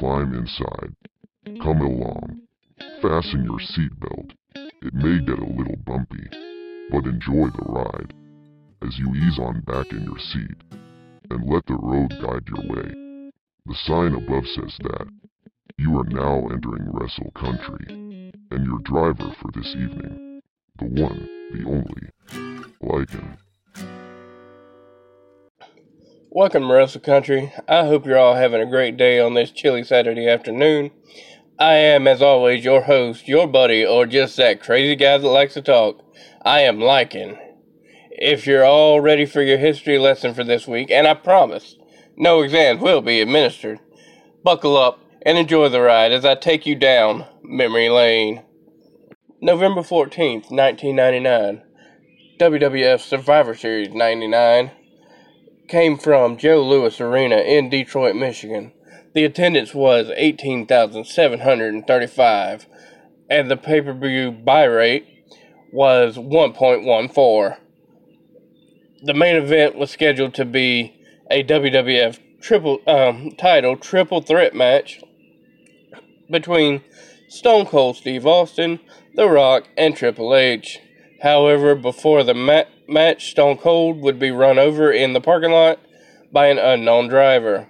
climb inside. Come along. Fasten your seatbelt. It may get a little bumpy, but enjoy the ride as you ease on back in your seat and let the road guide your way. The sign above says that you are now entering Wrestle Country, and your driver for this evening, the one, the only, Lycan. Welcome, to Wrestle Country. I hope you're all having a great day on this chilly Saturday afternoon. I am, as always, your host, your buddy, or just that crazy guy that likes to talk. I am Lycan. If you're all ready for your history lesson for this week, and I promise, no exams will be administered, buckle up and enjoy the ride as I take you down memory lane. November 14th, 1999. WWF Survivor Series 99 came from Joe Louis Arena in Detroit, Michigan. The attendance was 18,735, and the pay per view buy rate was 1.14. The main event was scheduled to be a WWF triple um, title triple threat match between Stone Cold Steve Austin, The Rock, and Triple H. However, before the ma- match, Stone Cold would be run over in the parking lot by an unknown driver.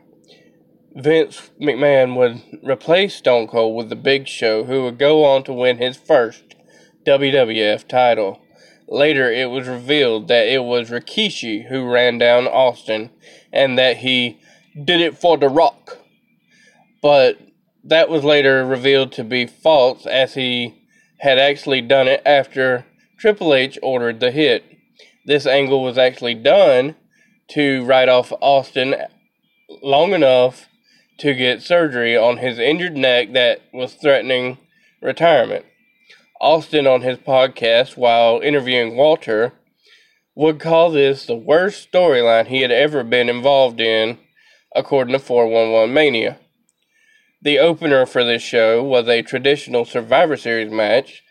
Vince McMahon would replace Stone Cold with the Big Show, who would go on to win his first WWF title. Later, it was revealed that it was Rikishi who ran down Austin and that he did it for The Rock. But that was later revealed to be false, as he had actually done it after Triple H ordered the hit. This angle was actually done to write off Austin long enough to get surgery on his injured neck that was threatening retirement. Austin, on his podcast while interviewing Walter, would call this the worst storyline he had ever been involved in, according to 411 Mania. The opener for this show was a traditional Survivor Series match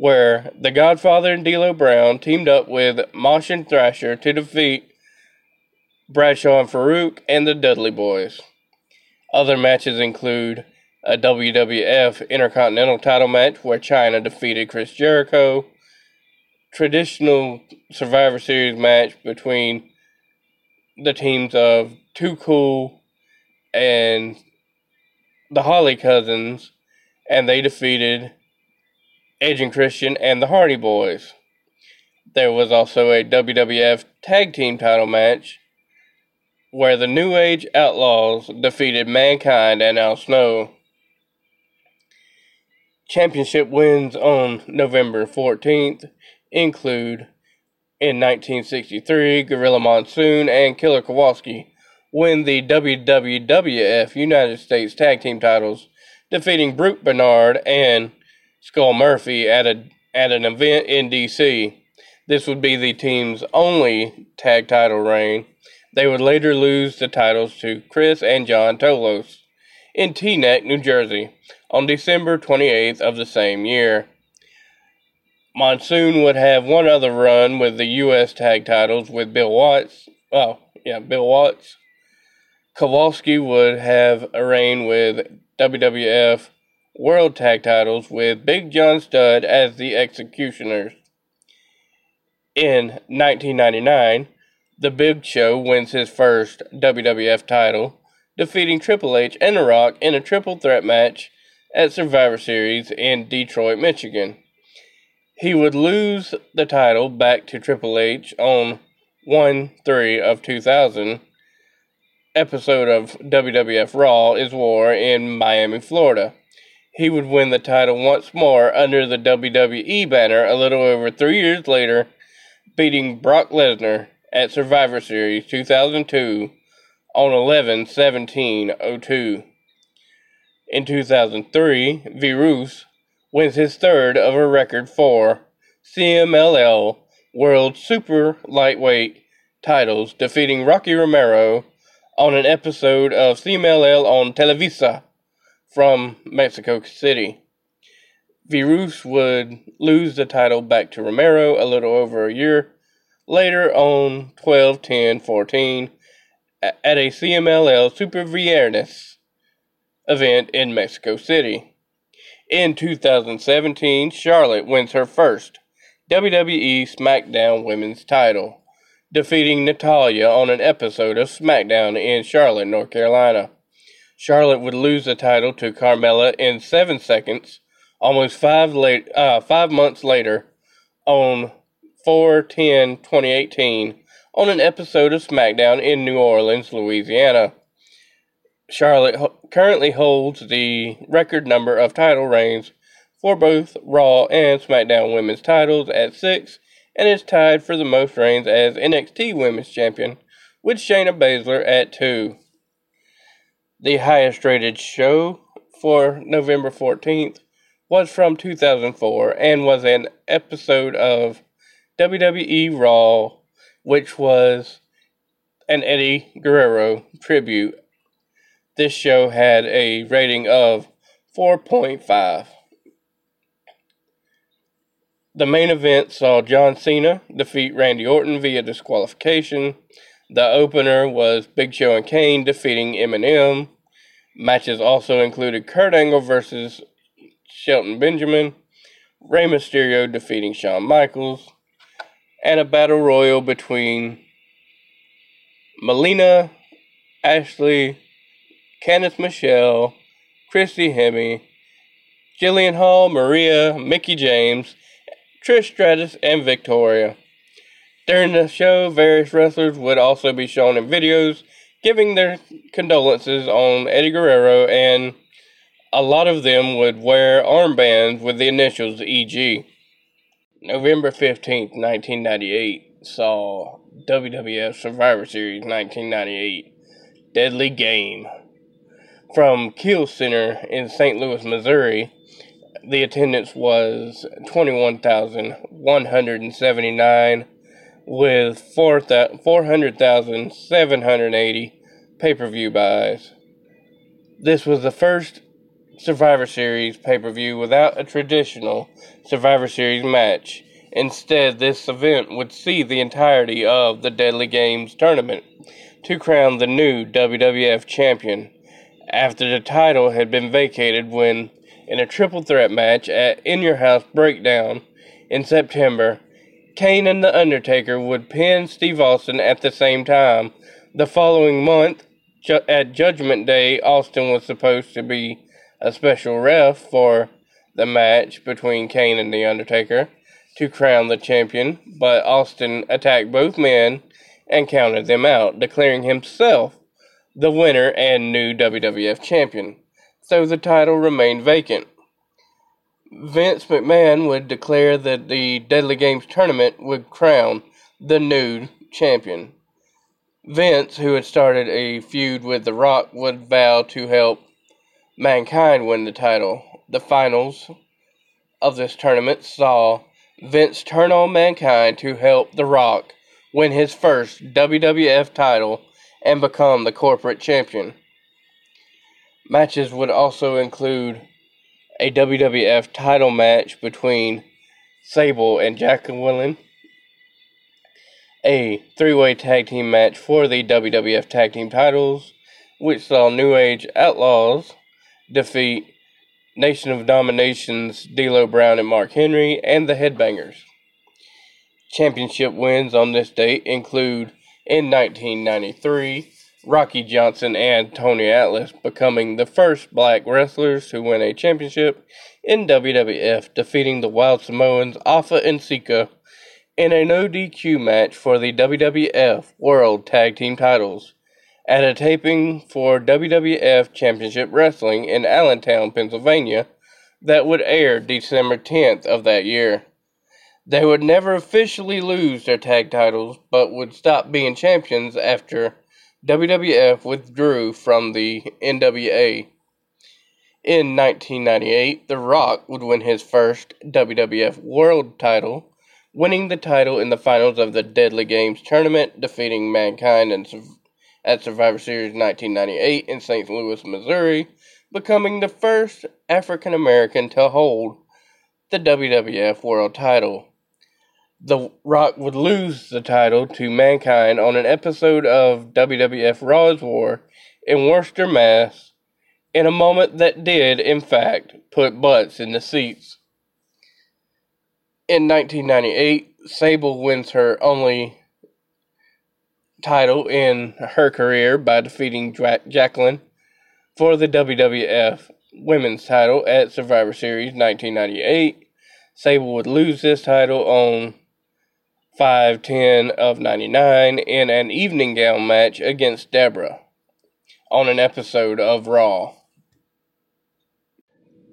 where the Godfather and D'Lo Brown teamed up with Mosh and Thrasher to defeat Bradshaw and Faarooq and the Dudley Boys. Other matches include a WWF Intercontinental title match where Chyna defeated Chris Jericho, traditional Survivor Series match between the teams of Too Cool and the Holly Cousins, and they defeated And Christian, and the Hardy Boys. There was also a WWF Tag Team title match where the New Age Outlaws defeated Mankind and Al Snow. Championship wins on November 14th include in 1963 Gorilla Monsoon and Killer Kowalski win the WWF United States Tag Team titles, defeating Brute Bernard and Skull Murphy at a at an event in DC. This would be the team's only tag title reign. They would later lose the titles to Chris and John Tolos in Teaneck, New Jersey, on December 28th of the same year. Monsoon would have one other run with the U.S. tag titles with Bill Watts. Oh, yeah, Bill Watts. Kowalski would have a reign with WWF World Tag Titles with Big John Studd as the Executioners. In 1999, The Big Show wins his first WWF title, defeating Triple H and The Rock in a triple threat match at Survivor Series in Detroit, Michigan. He would lose the title back to Triple H on 1 3 of 2000 episode of WWF Raw is War in Miami, Florida he would win the title once more under the WWE banner a little over three years later, beating Brock Lesnar at Survivor Series 2002 on 11 17 02. In 2003, Virus wins his third of a record four CMLL World Super Lightweight titles, defeating Rocky Romero on an episode of CMLL on Televisa from Mexico City. Virus would lose the title back to Romero a little over a year later on 12 10 14 at a CMLL Super Viernes event in Mexico City. In 2017, Charlotte wins her first WWE SmackDown Women's title, defeating Natalya on an episode of SmackDown in Charlotte, North Carolina. Charlotte would lose the title to Carmella in seven seconds, almost five, late, uh, five months later, on 4 10 2018, on an episode of SmackDown in New Orleans, Louisiana. Charlotte ho- currently holds the record number of title reigns for both Raw and SmackDown women's titles at six, and is tied for the most reigns as NXT Women's Champion with Shayna Baszler at two. The highest rated show for November 14th was from 2004 and was an episode of WWE Raw, which was an Eddie Guerrero tribute. This show had a rating of 4.5. The main event saw John Cena defeat Randy Orton via disqualification. The opener was Big Show and Kane defeating MNM. Matches also included Kurt Angle versus Shelton Benjamin, Rey Mysterio defeating Shawn Michaels, and a battle royal between Melina, Ashley, Candice Michelle, Christy Hemme, Jillian Hall, Maria, Mickie James, Trish Stratus, and Victoria. During the show, various wrestlers would also be shown in videos giving their condolences on Eddie Guerrero, and a lot of them would wear armbands with the initials EG. November 15th, 1998, saw WWF Survivor Series 1998 Deadly Game. From Kiel Center in St. Louis, Missouri, the attendance was 21,179 with 400,780 pay per view buys. This was the first Survivor Series pay per view without a traditional Survivor Series match. Instead, this event would see the entirety of the Deadly Games tournament to crown the new WWF champion after the title had been vacated when, in a triple threat match at In Your House Breakdown in September, Kane and The Undertaker would pin Steve Austin at the same time. The following month, ju- at Judgment Day, Austin was supposed to be a special ref for the match between Kane and The Undertaker to crown the champion, but Austin attacked both men and counted them out, declaring himself the winner and new WWF champion. So the title remained vacant. Vince McMahon would declare that the Deadly Games tournament would crown the new champion. Vince, who had started a feud with The Rock, would vow to help Mankind win the title. The finals of this tournament saw Vince turn on Mankind to help The Rock win his first WWF title and become the corporate champion. Matches would also include a WWF title match between Sable and Jacqueline, a three way tag team match for the WWF tag team titles, which saw New Age Outlaws defeat Nation of Domination's D'Lo Brown and Mark Henry, and the Headbangers. Championship wins on this date include in 1993 Rocky Johnson and Tony Atlas becoming the first black wrestlers to win a championship in WWF, defeating the Wild Samoans Alpha and Sika in a no DQ match for the WWF World Tag Team titles at a taping for WWF Championship Wrestling in Allentown, Pennsylvania, that would air December 10th of that year. They would never officially lose their tag titles, but would stop being champions after WWF withdrew from the NWA. In 1998, The Rock would win his first WWF World title, winning the title in the finals of the Deadly Games tournament, defeating Mankind and at Survivor Series 1998 in St. Louis, Missouri, becoming the first African American to hold the WWF World title. The Rock would lose the title to Mankind on an episode of WWF Raw's War in Worcester, Mass. in a moment that did, in fact, put butts in the seats. In 1998, Sable wins her only title in her career by defeating Jacqueline for the WWF Women's title at Survivor Series 1998. Sable would lose this title on 510 of 99 in an evening gown match against Deborah on an episode of Raw.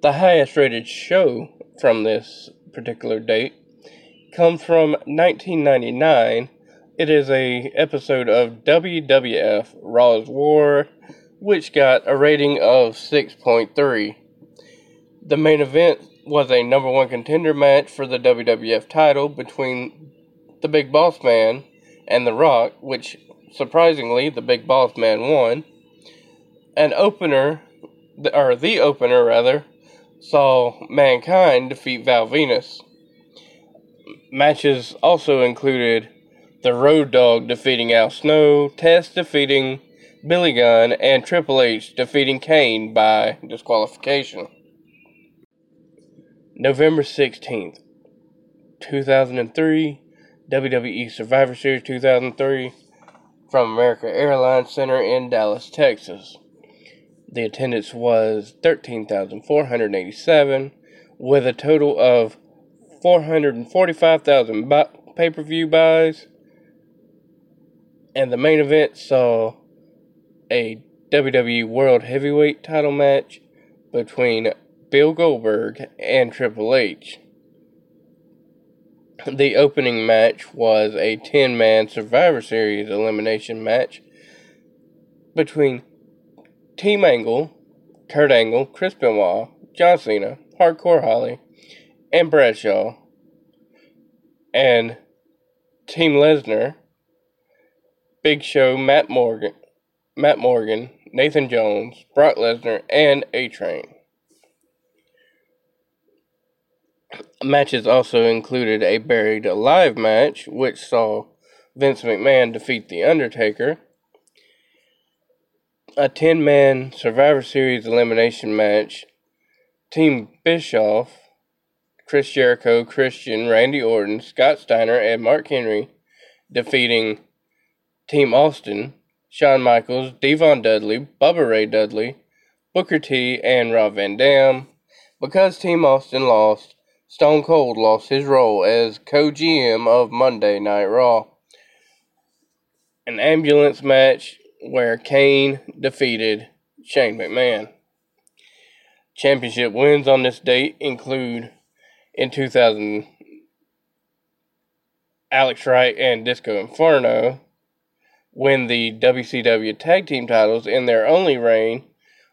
The highest rated show from this particular date comes from 1999 it is a episode of WWF Raw's War, which got a rating of 6.3. The main event was a number one contender match for the WWF title between the Big Boss Man and The Rock, which surprisingly the Big Boss Man won. An opener, or the opener rather, saw Mankind defeat Val Venis. Matches also included the Road Dog defeating Al Snow, Test defeating Billy Gunn, and Triple H defeating Kane by disqualification. November 16th, 2003, WWE Survivor Series 2003 from America Airlines Center in Dallas, Texas. The attendance was 13,487 with a total of 445,000 pay per view buys and the main event saw a WWE World Heavyweight title match between Bill Goldberg and Triple H. The opening match was a 10 man Survivor Series elimination match between Team Angle, Kurt Angle, Chris Benoit, John Cena, Hardcore Holly, and Bradshaw, and Team Lesnar Big Show, Matt Morgan, Matt Morgan, Nathan Jones, Brock Lesnar, and A Train. Matches also included a Buried Alive match, which saw Vince McMahon defeat The Undertaker, a 10 man Survivor Series elimination match, Team Bischoff, Chris Jericho, Christian, Randy Orton, Scott Steiner, and Mark Henry defeating Team Austin, Shawn Michaels, D-Von Dudley, Bubba Ray Dudley, Booker T, and Rob Van Dam. Because Team Austin lost, Stone Cold lost his role as co GM of Monday Night Raw. An ambulance match where Kane defeated Shane McMahon. Championship wins on this date include in 2000 Alex Wright and Disco Inferno win the WCW Tag Team titles in their only reign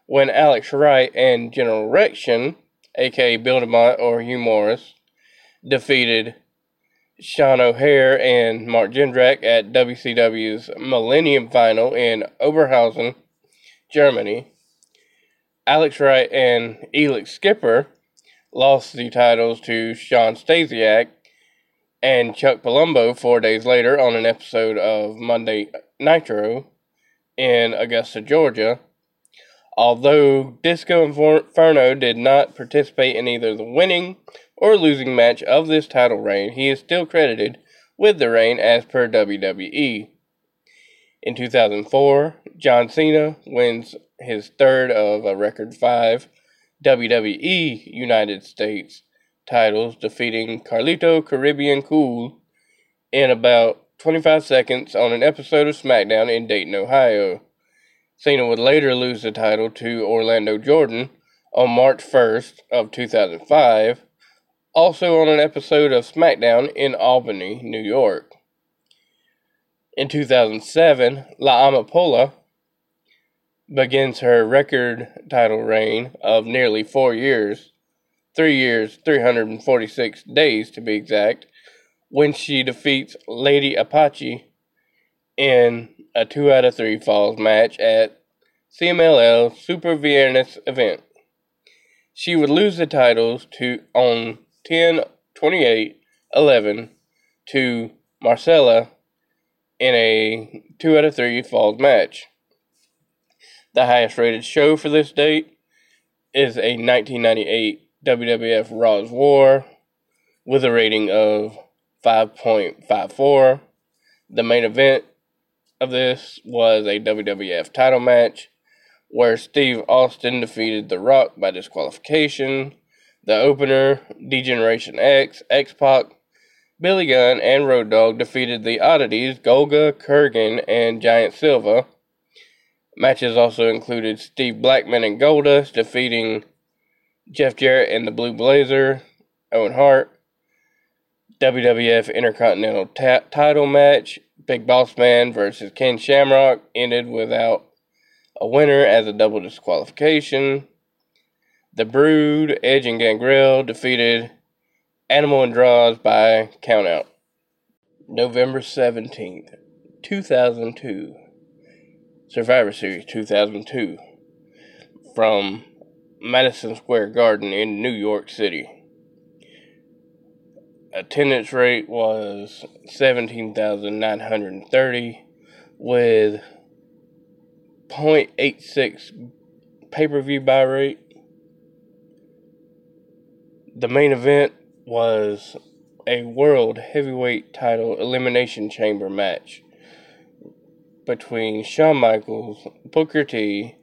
when Alex Wright and General Rection, aka Bill DeMott or Hugh Morris, defeated Sean O'Haire and Mark Jindrak at WCW's Millennium Final in Oberhausen, Germany. Alex Wright and Elix Skipper lost the titles to Shawn Stasiak and Chuck Palumbo four days later on an episode of Monday Nitro in Augusta, Georgia. Although Disco Inferno did not participate in either the winning or losing match of this title reign, he is still credited with the reign as per WWE. In 2004, John Cena wins his third of a record five WWE United States titles, defeating Carlito Caribbean Cool in about 25 seconds on an episode of SmackDown in Dayton, Ohio. Cena would later lose the title to Orlando Jordan on March 1st of 2005, also on an episode of SmackDown in Albany, New York. In 2007, La Amapola begins her record title reign of nearly four years, three years, 346 days to be exact, when she defeats Lady Apache in a 2 out of 3 falls match at CMLL Super Viernes event. She would lose the titles to on 10 28 11 to Marcela in a 2 out of 3 falls match. The highest rated show for this date is a 1998 WWF Raw's War with a rating of 5.54. The main event of this was a WWF title match where Steve Austin defeated The Rock by disqualification. The opener, D-Generation X, X Pac, Billy Gunn, and Road Dogg defeated the Oddities, Golga, Kurgan, and Giant Silva. Matches also included Steve Blackman and Goldust defeating Jeff Jarrett and the Blue Blazer, Owen Hart. WWF Intercontinental ta- title match, Big Boss Man versus Ken Shamrock, ended without a winner as a double disqualification. The Brood, Edge and Gangrel defeated Animal and Droz by countout. November 17th, 2002. Survivor Series 2002. From Madison Square Garden in New York City. Attendance rate was 17,930 with 0.86 pay per view buy rate. The main event was a World Heavyweight Title Elimination Chamber match between Shawn Michaels, Booker T,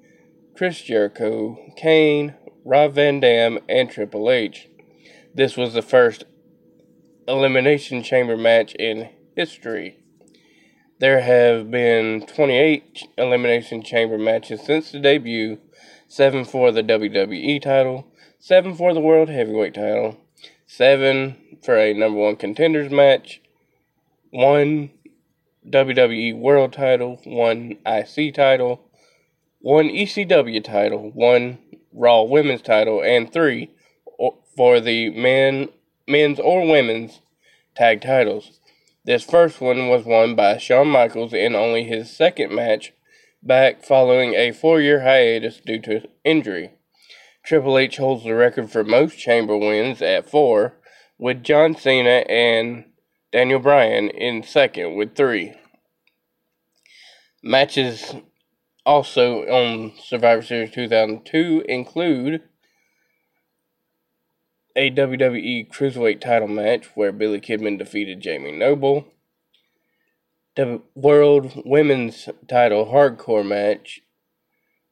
Chris Jericho, Kane, Rob Van Dam, and Triple H. This was the first Elimination Chamber match in history. There have been 28 Elimination Chamber matches since the debut. 7 for the WWE title, 7 for the World Heavyweight title, 7 for a number one contenders match, 1 WWE World title, 1 IC title, 1 ECW title, 1 Raw Women's title, and 3 for the men, men's or women's tag titles. This first one was won by Shawn Michaels in only his second match back following a four year hiatus due to injury. Triple H holds the record for most chamber wins at four, with John Cena and Daniel Bryan in second with three. Matches also on Survivor Series 2002 include a WWE Cruiserweight title match where Billy Kidman defeated Jamie Noble. The World Women's title hardcore match.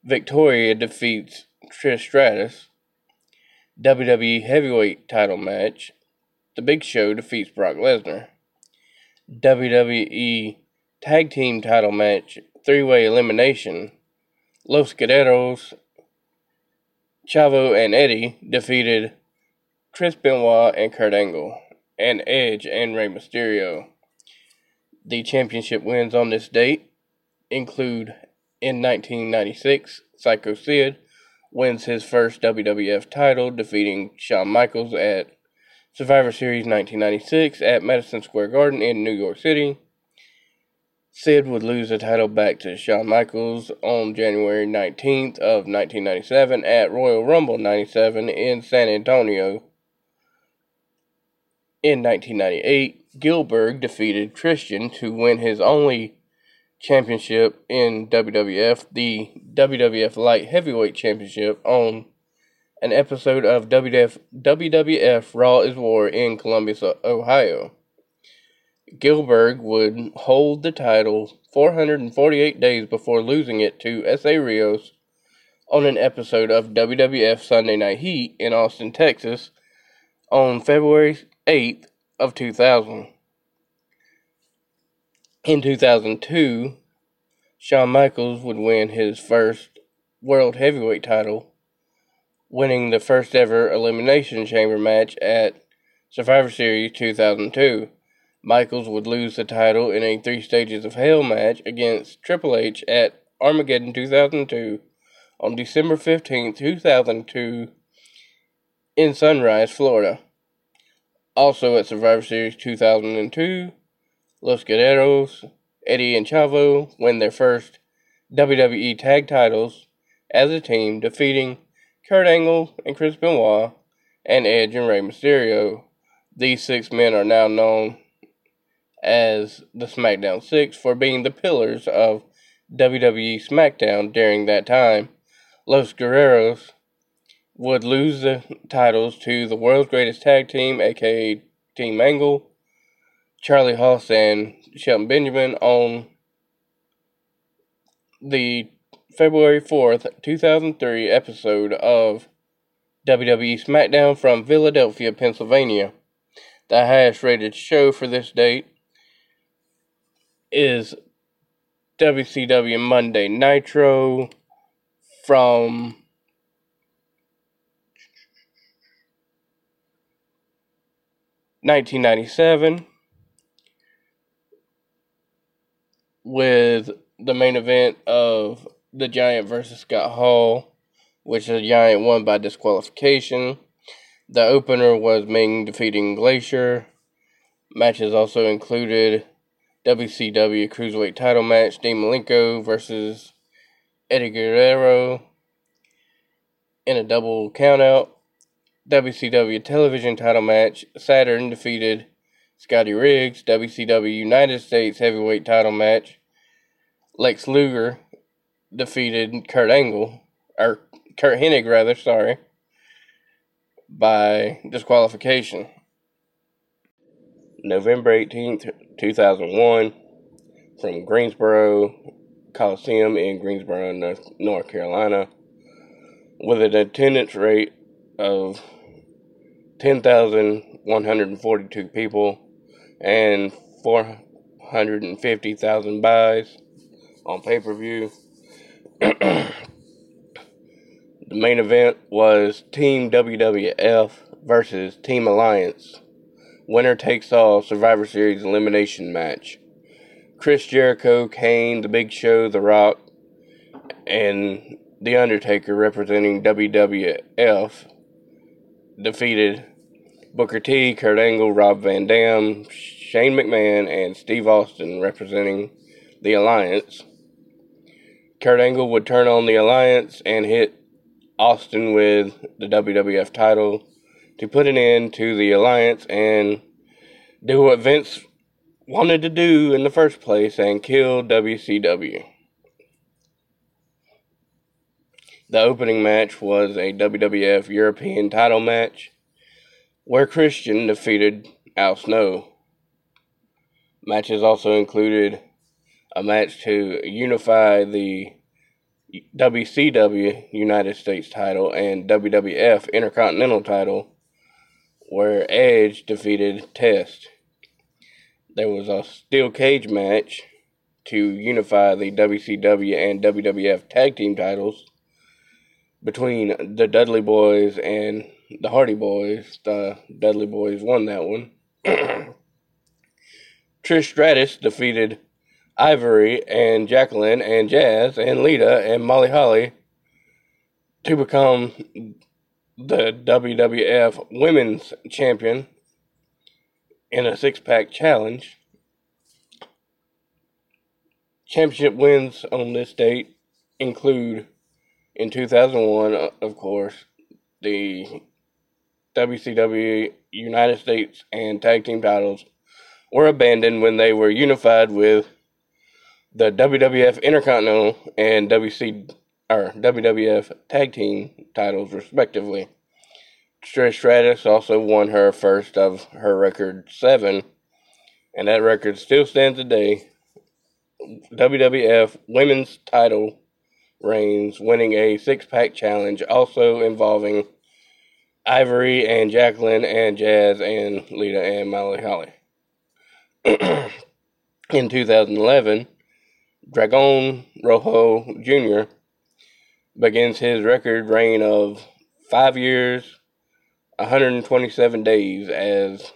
Victoria defeats Trish Stratus. WWE Heavyweight title match. The Big Show defeats Brock Lesnar. WWE Tag Team title match. Three way elimination. Los Guerreros, Chavo, and Eddie defeated Chris Benoit and Kurt Angle, and Edge and Rey Mysterio. The championship wins on this date include in 1996, Psycho Sid wins his first WWF title, defeating Shawn Michaels at Survivor Series 1996 at Madison Square Garden in New York City. Sid would lose the title back to Shawn Michaels on January 19th of 1997 at Royal Rumble 97 in San Antonio. In 1998, Gillberg defeated Christian to win his only championship in WWF, the WWF Light Heavyweight Championship, on an episode of WWF, WWF Raw is War in Columbus, Ohio. Gillberg would hold the title 448 days before losing it to Essa Rios on an episode of WWF Sunday Night Heat in Austin, Texas on February 8th of 2000. In 2002, Shawn Michaels would win his first World Heavyweight title, winning the first ever Elimination Chamber match at Survivor Series 2002. Michaels would lose the title in a Three Stages of Hell match against Triple H at Armageddon 2002 on December 15, 2002, in Sunrise, Florida. Also at Survivor Series 2002, Los Guerreros, Eddie and Chavo win their first WWE tag titles as a team, defeating Kurt Angle and Chris Benoit and Edge and Rey Mysterio. These six men are now known as the SmackDown Six for being the pillars of WWE SmackDown during that time. Los Guerreros would lose the titles to the world's greatest tag team, aka Team Angle, Charlie Haas and Shelton Benjamin on the February 4th, 2003 episode of WWE SmackDown from Philadelphia, Pennsylvania. The highest rated show for this date is WCW Monday Nitro from nineteen ninety seven with the main event of the Giant versus Scott Hall, which the Giant won by disqualification. The opener was Ming defeating Glacier. Matches also included WCW Cruiserweight title match Dean Malenko versus Eddie Guerrero in a double countout. WCW television title match Saturn defeated Scotty Riggs. WCW United States heavyweight title match Lex Luger defeated Kurt Angle, or Kurt Hennig rather, sorry, by disqualification. November 18th, 2001, from Greensboro Coliseum in Greensboro, North Carolina, with an attendance rate of 10,142 people and 450,000 buys on pay per view. the main event was Team WWF versus Team Alliance winner takes all Survivor Series elimination match. Chris Jericho, Kane, The Big Show, The Rock, and The Undertaker representing WWF defeated Booker T, Kurt Angle, Rob Van Dam, Shane McMahon, and Steve Austin representing the Alliance. Kurt Angle would turn on the Alliance and hit Austin with the WWF title to put an end to the alliance and do what Vince wanted to do in the first place and kill WCW. The opening match was a WWF European title match where Christian defeated Al Snow. Matches also included a match to unify the WCW United States title and WWF Intercontinental title where Edge defeated Test. There was a steel cage match to unify the WCW and WWF tag team titles between the Dudley Boys and the Hardy Boys. The Dudley Boys won that one. Trish Stratus defeated Ivory and Jacqueline and Jazz and Lita and Molly Holly to become the WWF Women's Champion in a six pack challenge. Championship wins on this date include in 2001, uh, of course, the WCW United States and tag team titles were abandoned when they were unified with the WWF Intercontinental and WC or WWF tag team titles, respectively. Trish Stratus also won her first of her record seven, and that record still stands today. WWF Women's Title reigns, winning a six pack challenge, also involving Ivory and Jacqueline and Jazz and Lita and Molly Holly. In 2011, Dragon Rojo Jr begins his record reign of five years, 127 days as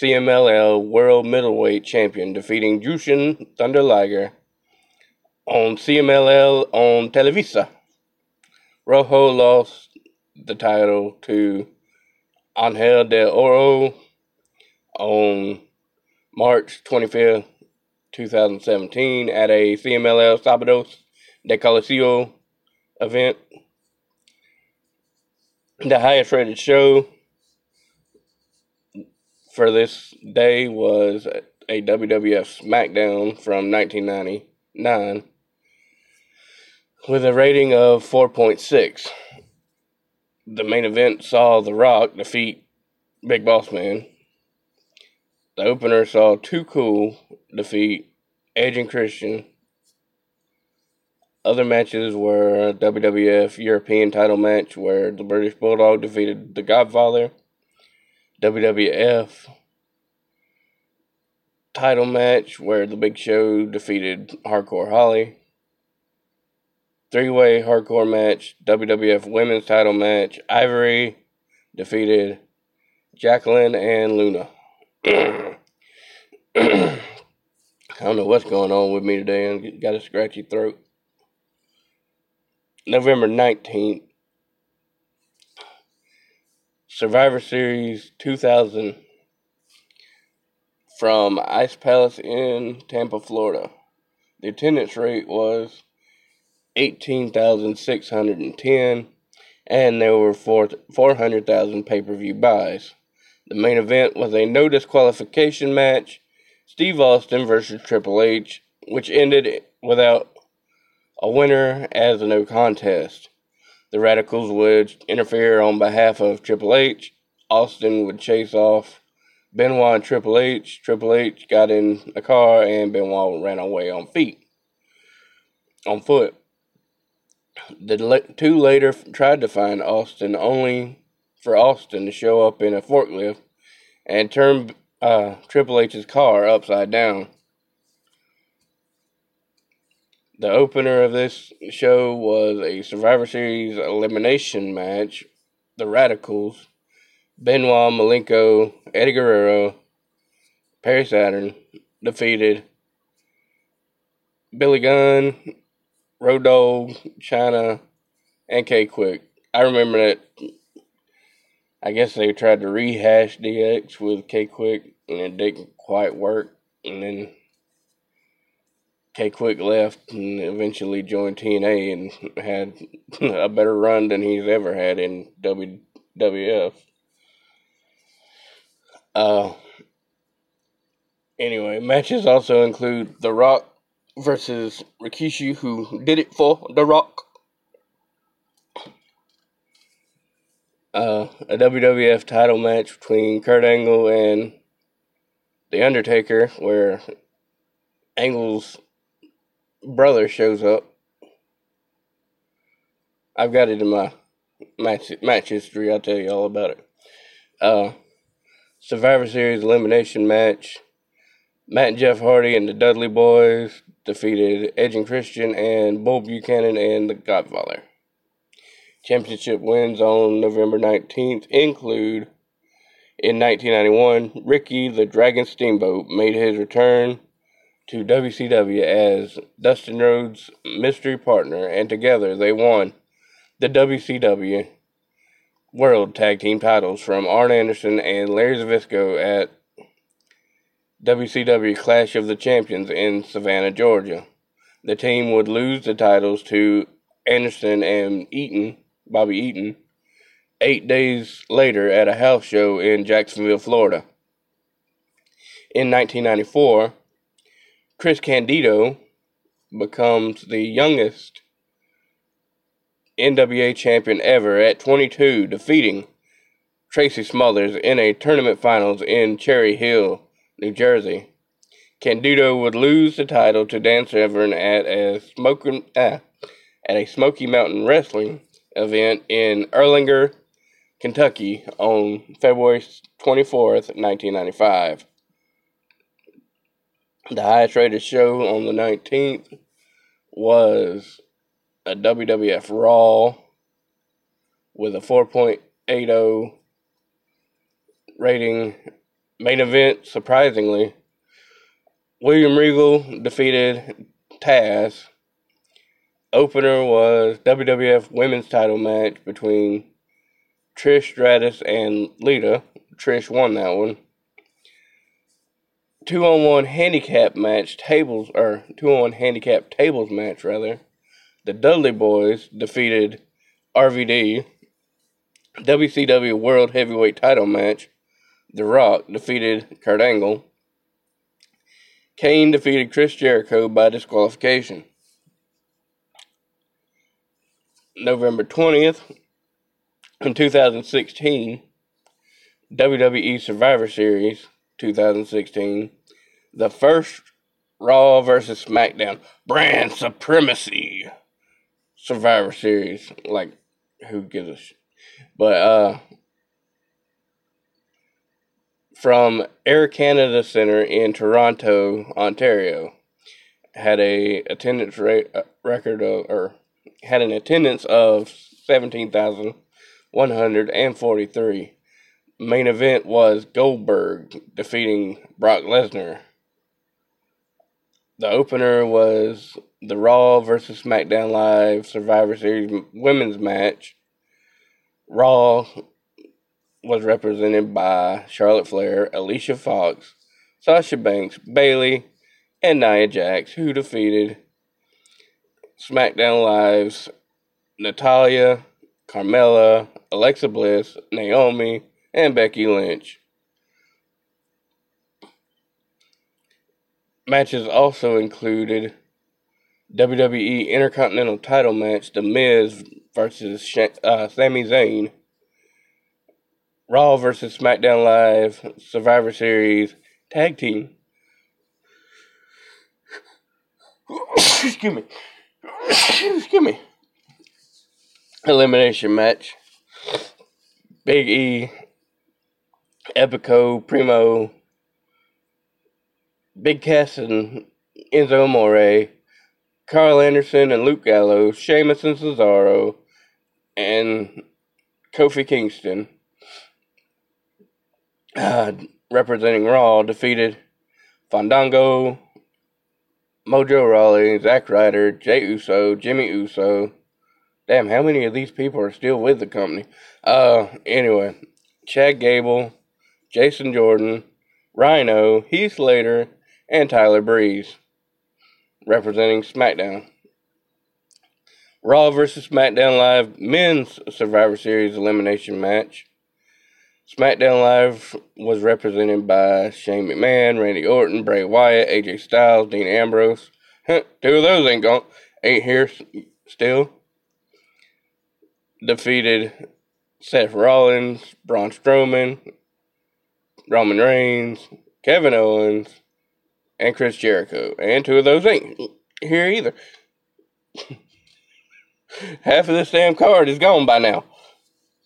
CMLL World Middleweight Champion, defeating Jushin Thunder Liger on CMLL on Televisa. Rojo lost the title to Angel del Oro on March 25th, 2017 at a CMLL Sábados de Coliseo event. The highest rated show for this day was a WWF SmackDown from 1999 with a rating of 4.6. the main event saw The Rock defeat Big Boss Man. The opener saw Too Cool defeat Edge and Christian. Other matches were a WWF European title match where the British Bulldog defeated the Godfather. WWF title match where the Big Show defeated Hardcore Holly. Three way hardcore match, WWF women's title match. Ivory defeated Jacqueline and Luna. I don't know what's going on with me today. I got a scratchy throat. November 19th, Survivor Series 2000 from Ice Palace in Tampa, Florida. The attendance rate was 18,610 and there were 400,000 pay per view buys. The main event was a no disqualification match Steve Austin versus Triple H, which ended without a winner as a no contest. The Radicals would interfere on behalf of Triple H. Austin would chase off Benoit and Triple H. Triple H got in a car and Benoit ran away on feet, on foot. The two later tried to find Austin only for Austin to show up in a forklift and turn uh, Triple H's car upside down. The opener of this show was a Survivor Series elimination match. The Radicals Benoit, Malenko, Eddie Guerrero, Perry Saturn defeated Billy Gunn, Road Dogg, Chyna, and K-Kwik. I remember that. I guess they tried to rehash DX with K-Kwik, and it didn't quite work. And then K-Kwik left and eventually joined TNA and had a better run than he's ever had in WWF. Uh, anyway, matches also include The Rock versus Rikishi, who did it for The Rock. Uh, a WWF title match between Kurt Angle and The Undertaker, where Angle's brother shows up. I've got it in my match match history. I'll tell you all about it. Uh, Survivor Series elimination match. Matt and Jeff Hardy and the Dudley Boys defeated Edge and Christian and Bull Buchanan and the Godfather. Championship wins on November 19th include in 1991, Ricky the Dragon Steamboat made his return to WCW as Dustin Rhodes' mystery partner, and together they won the WCW World Tag Team titles from Arn Anderson and Larry Zbyszko at WCW Clash of the Champions in Savannah, Georgia. The team would lose the titles to Anderson and Eaton, Bobby Eaton, eight days later at a house show in Jacksonville, Florida. In 1994, Chris Candido becomes the youngest NWA champion ever at 22, defeating Tracy Smothers in a tournament finals in Cherry Hill, New Jersey. Candido would lose the title to Dan Severn at a smoking ah, at a Smoky Mountain Wrestling event in Erlanger, Kentucky on February 24th, 1995. The highest rated show on the 19th was a WWF Raw with a 4.80 rating. Main event, surprisingly, William Regal defeated Taz. Opener was WWF Women's Title match between Trish Stratus and Lita. Trish won that one. Two on one handicap match tables or two on handicap tables match rather the Dudley Boys defeated RVD. WCW World Heavyweight Title match. The Rock defeated Kurt Angle. Kane defeated Chris Jericho by disqualification. November 20th, In 2016, WWE Survivor Series 2016, the first Raw versus SmackDown brand supremacy Survivor Series. Like, who gives a sh- But, uh, from Air Canada Center in Toronto, Ontario, had a attendance rate uh, record of, or had an attendance of seventeen thousand one hundred and forty three. Main event was Goldberg defeating Brock Lesnar. The opener was the Raw versus SmackDown Live Survivor Series women's match. Raw was represented by Charlotte Flair, Alicia Fox, Sasha Banks, Bayley, and Nia Jax, who defeated SmackDown Live's Natalya, Carmella, Alexa Bliss, Naomi, and Becky Lynch. Matches also included WWE Intercontinental title match The Miz versus uh, Sami Zayn, Raw versus SmackDown Live Survivor Series Tag Team. Excuse me. Excuse me. Elimination match. Big E, Epico, Primo, Big Cass and Enzo Amore, Karl Anderson and Luke Gallows, Sheamus and Cesaro, and Kofi Kingston uh, representing Raw, defeated Fandango, Mojo Rawley, Zack Ryder, Jey Uso, Jimmy Uso. Damn, how many of these people are still with the company? Uh, anyway, Chad Gable, Jason Jordan, Rhino, Heath Slater, and Tyler Breeze, representing SmackDown. Raw vs. SmackDown Live Men's Survivor Series Elimination Match. SmackDown Live was represented by Shane McMahon, Randy Orton, Bray Wyatt, AJ Styles, Dean Ambrose. Two of those ain't gone, ain't here still. Defeated Seth Rollins, Braun Strowman, Roman Reigns, Kevin Owens, and Chris Jericho. And two of those ain't here either. Half of this damn card is gone by now.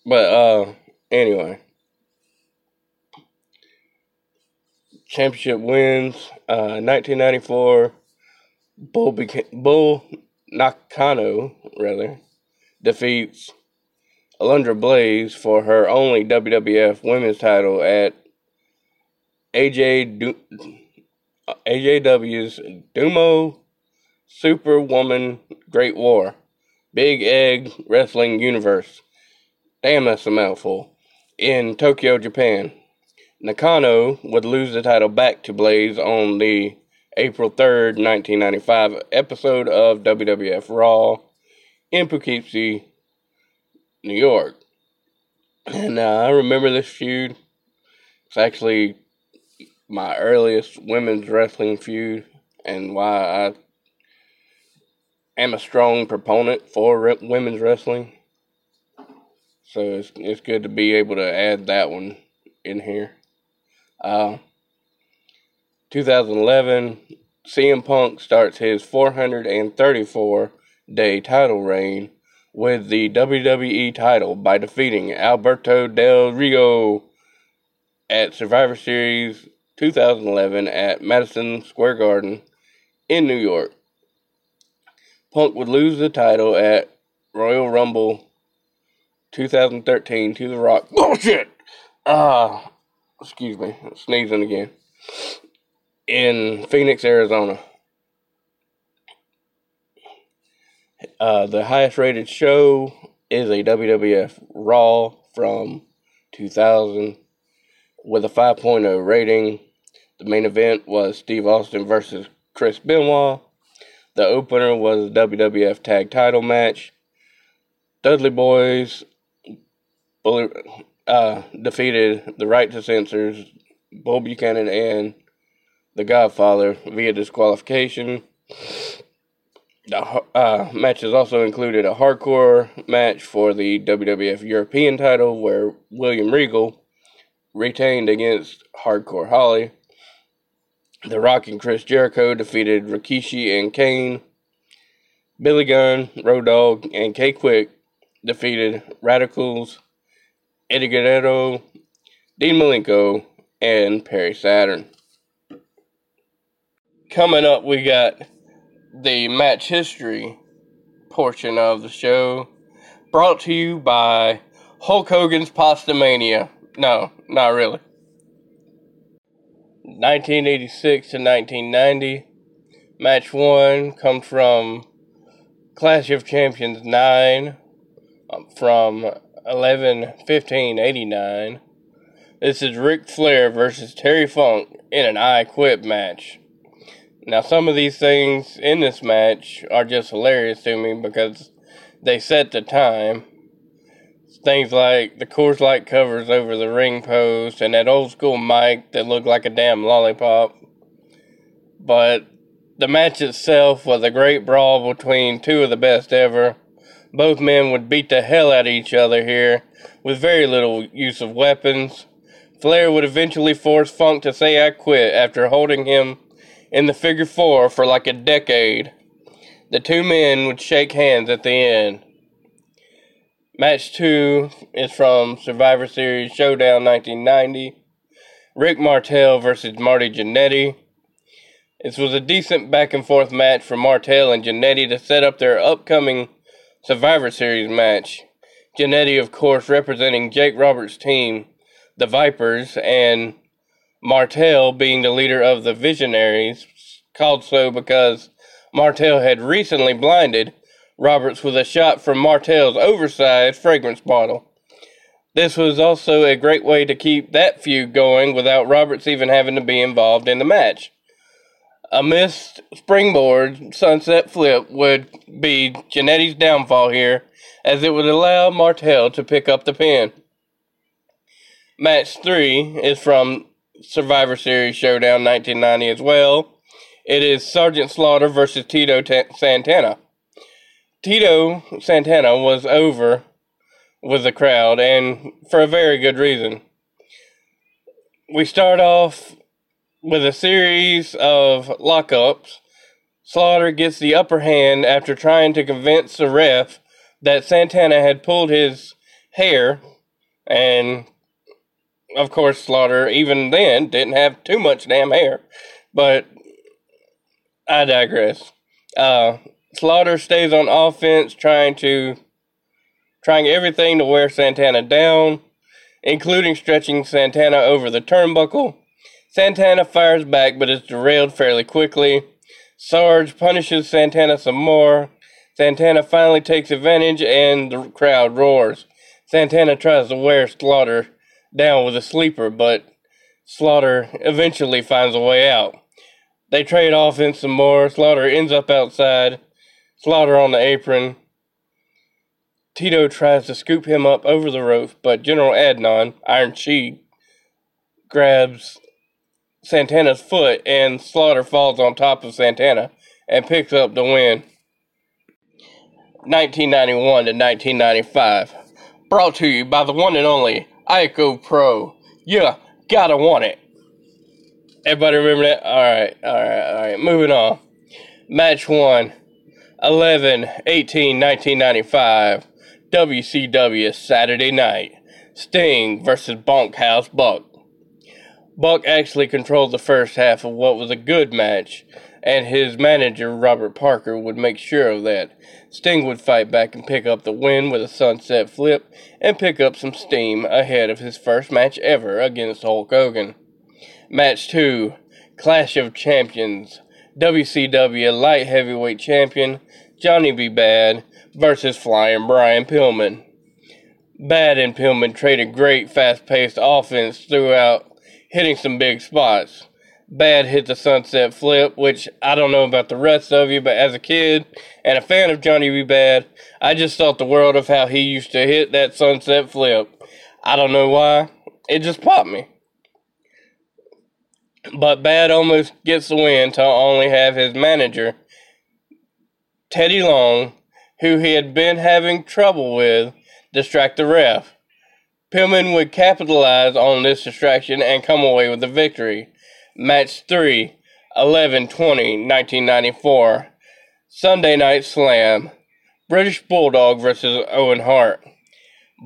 But uh anyway. Championship wins. Uh, 1994, Bull, Bull Nakano rather defeats Alundra Blaze for her only WWF Women's title at AJ du- AJW's Dumo Superwoman Great War Big Egg Wrestling Universe. Damn, that's a mouthful. In Tokyo, Japan. Nakano would lose the title back to Blaze on the April 3rd, 1995 episode of WWF Raw in Poughkeepsie, New York. And uh, I remember this feud. It's actually my earliest women's wrestling feud and why I am a strong proponent for re- women's wrestling. So it's, it's good to be able to add that one in here. Uh, 2011, CM Punk starts his 434 day title reign with the WWE title by defeating Alberto Del Rio at Survivor Series 2011 at Madison Square Garden in New York. Punk would lose the title at Royal Rumble 2013 to The Rock. Bullshit! Ah, uh, excuse me, sneezing again, in Phoenix, Arizona. Uh, the highest rated show is a WWF Raw from 2000 with a 5.0 rating. The main event was Steve Austin versus Chris Benoit. The opener was a WWF Tag Title match. Dudley Boyz uh, defeated the Right to Censors, Bull Buchanan, and the Godfather via disqualification. The uh, matches also included a hardcore match for the WWF European title where William Regal retained against Hardcore Holly. The Rock and Chris Jericho defeated Rikishi and Kane. Billy Gunn, Road Dogg, and K-Kwik defeated Radicalz, Eddie Guerrero, Dean Malenko, and Perry Saturn. Coming up, we got the match history portion of the show brought to you by Hulk Hogan's Pastamania. No, not really. 1986 to 1990. Match 1 comes from Clash of Champions 9 um, from 11 15 89. This is Ric Flair versus Terry Funk in an I Quit match. Now, some of these things in this match are just hilarious to me because they set the time. Things like the Coors Light covers over the ring post and that old school mic that looked like a damn lollipop. But the match itself was a great brawl between two of the best ever. Both men would beat the hell out of each other here with very little use of weapons. Flair would eventually force Funk to say I quit after holding him in the figure four for like a decade. The two men would shake hands at the end. Match two is from Survivor Series Showdown 1990. Rick Martel versus Marty Jannetty. This was a decent back and forth match for Martel and Jannetty to set up their upcoming Survivor Series match. Jannetty, of course, representing Jake Roberts' team, the Vipers, and Martel being the leader of the Visionaries, called so because Martel had recently blinded Roberts with a shot from Martel's oversized fragrance bottle. This was also a great way to keep that feud going without Roberts even having to be involved in the match. A missed springboard sunset flip would be Jannetty's downfall here, as it would allow Martel to pick up the pin. Match 3 is from Survivor Series Showdown 1990 as well. It is Sergeant Slaughter versus Tito T- Santana. Tito Santana was over with the crowd, and for a very good reason. We start off with a series of lockups. Slaughter gets the upper hand after trying to convince the ref that Santana had pulled his hair, and of course, Slaughter, even then, didn't have too much damn hair. But I digress. Uh, Slaughter stays on offense, trying to trying everything to wear Santana down, including stretching Santana over the turnbuckle. Santana fires back, but is derailed fairly quickly. Sarge punishes Santana some more. Santana finally takes advantage, and the crowd roars. Santana tries to wear Slaughter down with a sleeper, but Slaughter eventually finds a way out. They trade offense some more. Slaughter ends up outside. Slaughter on the apron. Tito tries to scoop him up over the ropes, but General Adnan, Iron Sheik, grabs Santana's foot and Slaughter falls on top of Santana and picks up the win. 1991 to 1995. Brought to you by the one and only Icopro. Yeah, gotta want it. Everybody remember that? Alright, alright, alright. Moving on. Match 1 11 18 1995. WCW Saturday night. Sting versus Bunkhouse Buck. Buck actually controlled the first half of what was a good match, and his manager, Robert Parker, would make sure of that. Sting would fight back and pick up the win with a sunset flip and pick up some steam ahead of his first match ever against Hulk Hogan. Match 2 Clash of Champions. WCW Light Heavyweight Champion Johnny B. Bad versus Flying Brian Pillman. Bad and Pillman traded great fast paced offense throughout, hitting some big spots. Bad hit the sunset flip, which I don't know about the rest of you, but as a kid and a fan of Johnny B. Bad, I just thought the world of how he used to hit that sunset flip. I don't know why. It just popped me. But Bad almost gets the win to only have his manager Teddy Long, who he had been having trouble with, distract the ref. Pillman would capitalize on this distraction and come away with the victory. Match 3, 11 20, 1994. Sunday Night Slam. British Bulldog versus Owen Hart.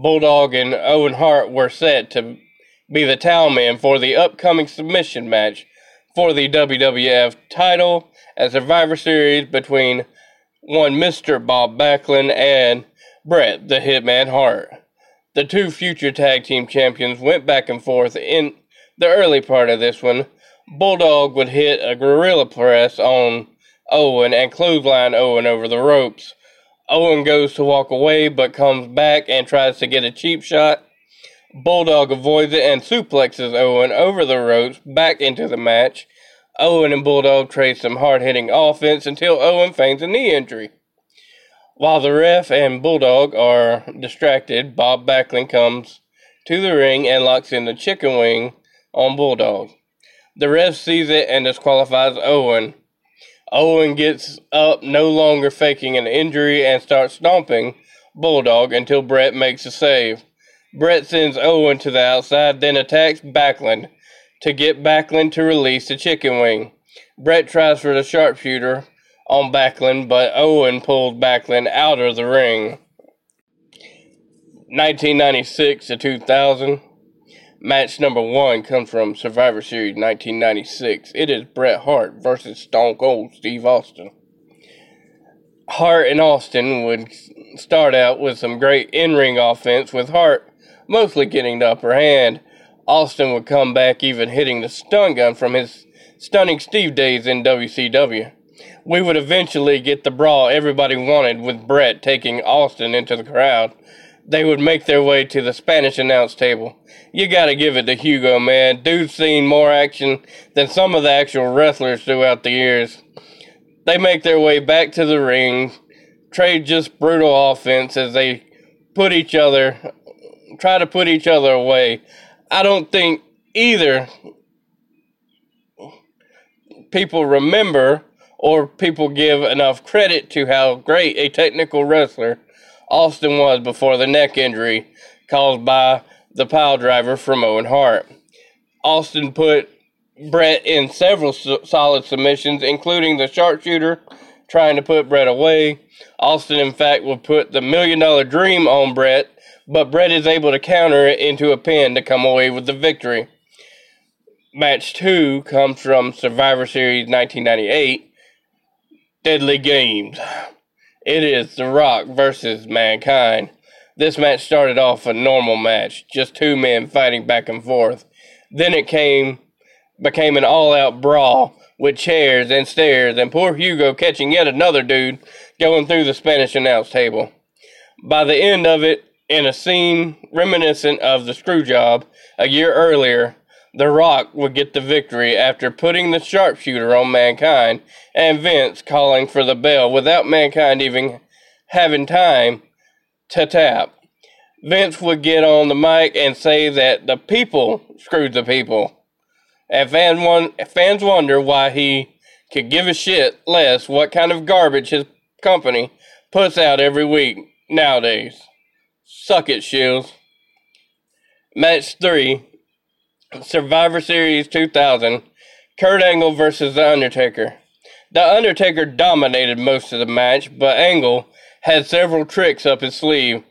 Bulldog and Owen Hart were set to be the towelmen for the upcoming submission match for the WWF title at Survivor Series between one Mr. Bob Backlund and Bret the Hitman Hart. The two future tag team champions went back and forth in the early part of this one. Bulldog would hit a gorilla press on Owen and clothesline Owen over the ropes. Owen goes to walk away but comes back and tries to get a cheap shot. Bulldog avoids it and suplexes Owen over the ropes back into the match. Owen and Bulldog trade some hard hitting offense until Owen feigns a knee injury. While the ref and Bulldog are distracted, Bob Backlund comes to the ring and locks in the chicken wing on Bulldog. The ref sees it and disqualifies Owen. Owen gets up, no longer faking an injury, and starts stomping Bulldog until Bret makes a save. Bret sends Owen to the outside, then attacks Backlund to get Backlund to release the chicken wing. Bret tries for the sharpshooter on Backlund, but Owen pulled Backlund out of the ring. 1996 to 2000. Match number one comes from Survivor Series 1996. It is Bret Hart versus Stone Cold Steve Austin. Hart and Austin would start out with some great in ring offense, with Hart mostly getting the upper hand. Austin would come back, even hitting the stun gun from his stunning Steve days in WCW. We would eventually get the brawl everybody wanted, with Bret taking Austin into the crowd. They would make their way to the Spanish announce table. You gotta give it to Hugo, man. Dude's seen more action than some of the actual wrestlers throughout the years. They make their way back to the ring, trade just brutal offense as they put each other, try to put each other away. I don't think either people remember or people give enough credit to how great a technical wrestler Austin was before the neck injury caused by the pile driver from Owen Hart. Austin put Bret in several solid submissions, including the sharpshooter trying to put Bret away. Austin, in fact, would put the million dollar dream on Bret but Bret is able to counter it into a pin to come away with the victory. Match 2 comes from Survivor Series 1998 Deadly Games. It is The Rock versus Mankind. This match started off a normal match, just two men fighting back and forth. Then it came became an all-out brawl with chairs and stairs and poor Hugo catching yet another dude going through the Spanish announce table. By the end of it, in a scene reminiscent of the screw job a year earlier, The Rock would get the victory after putting the sharpshooter on Mankind and Vince calling for the bell without Mankind even having time to tap. Vince would get on the mic and say that the people screwed the people. And fans, won- fans wonder why he could give a shit less what kind of garbage his company puts out every week nowadays. Suck it, Shields. Match 3 Survivor Series 2000 Kurt Angle versus The Undertaker. The Undertaker dominated most of the match, but Angle had several tricks up his sleeve.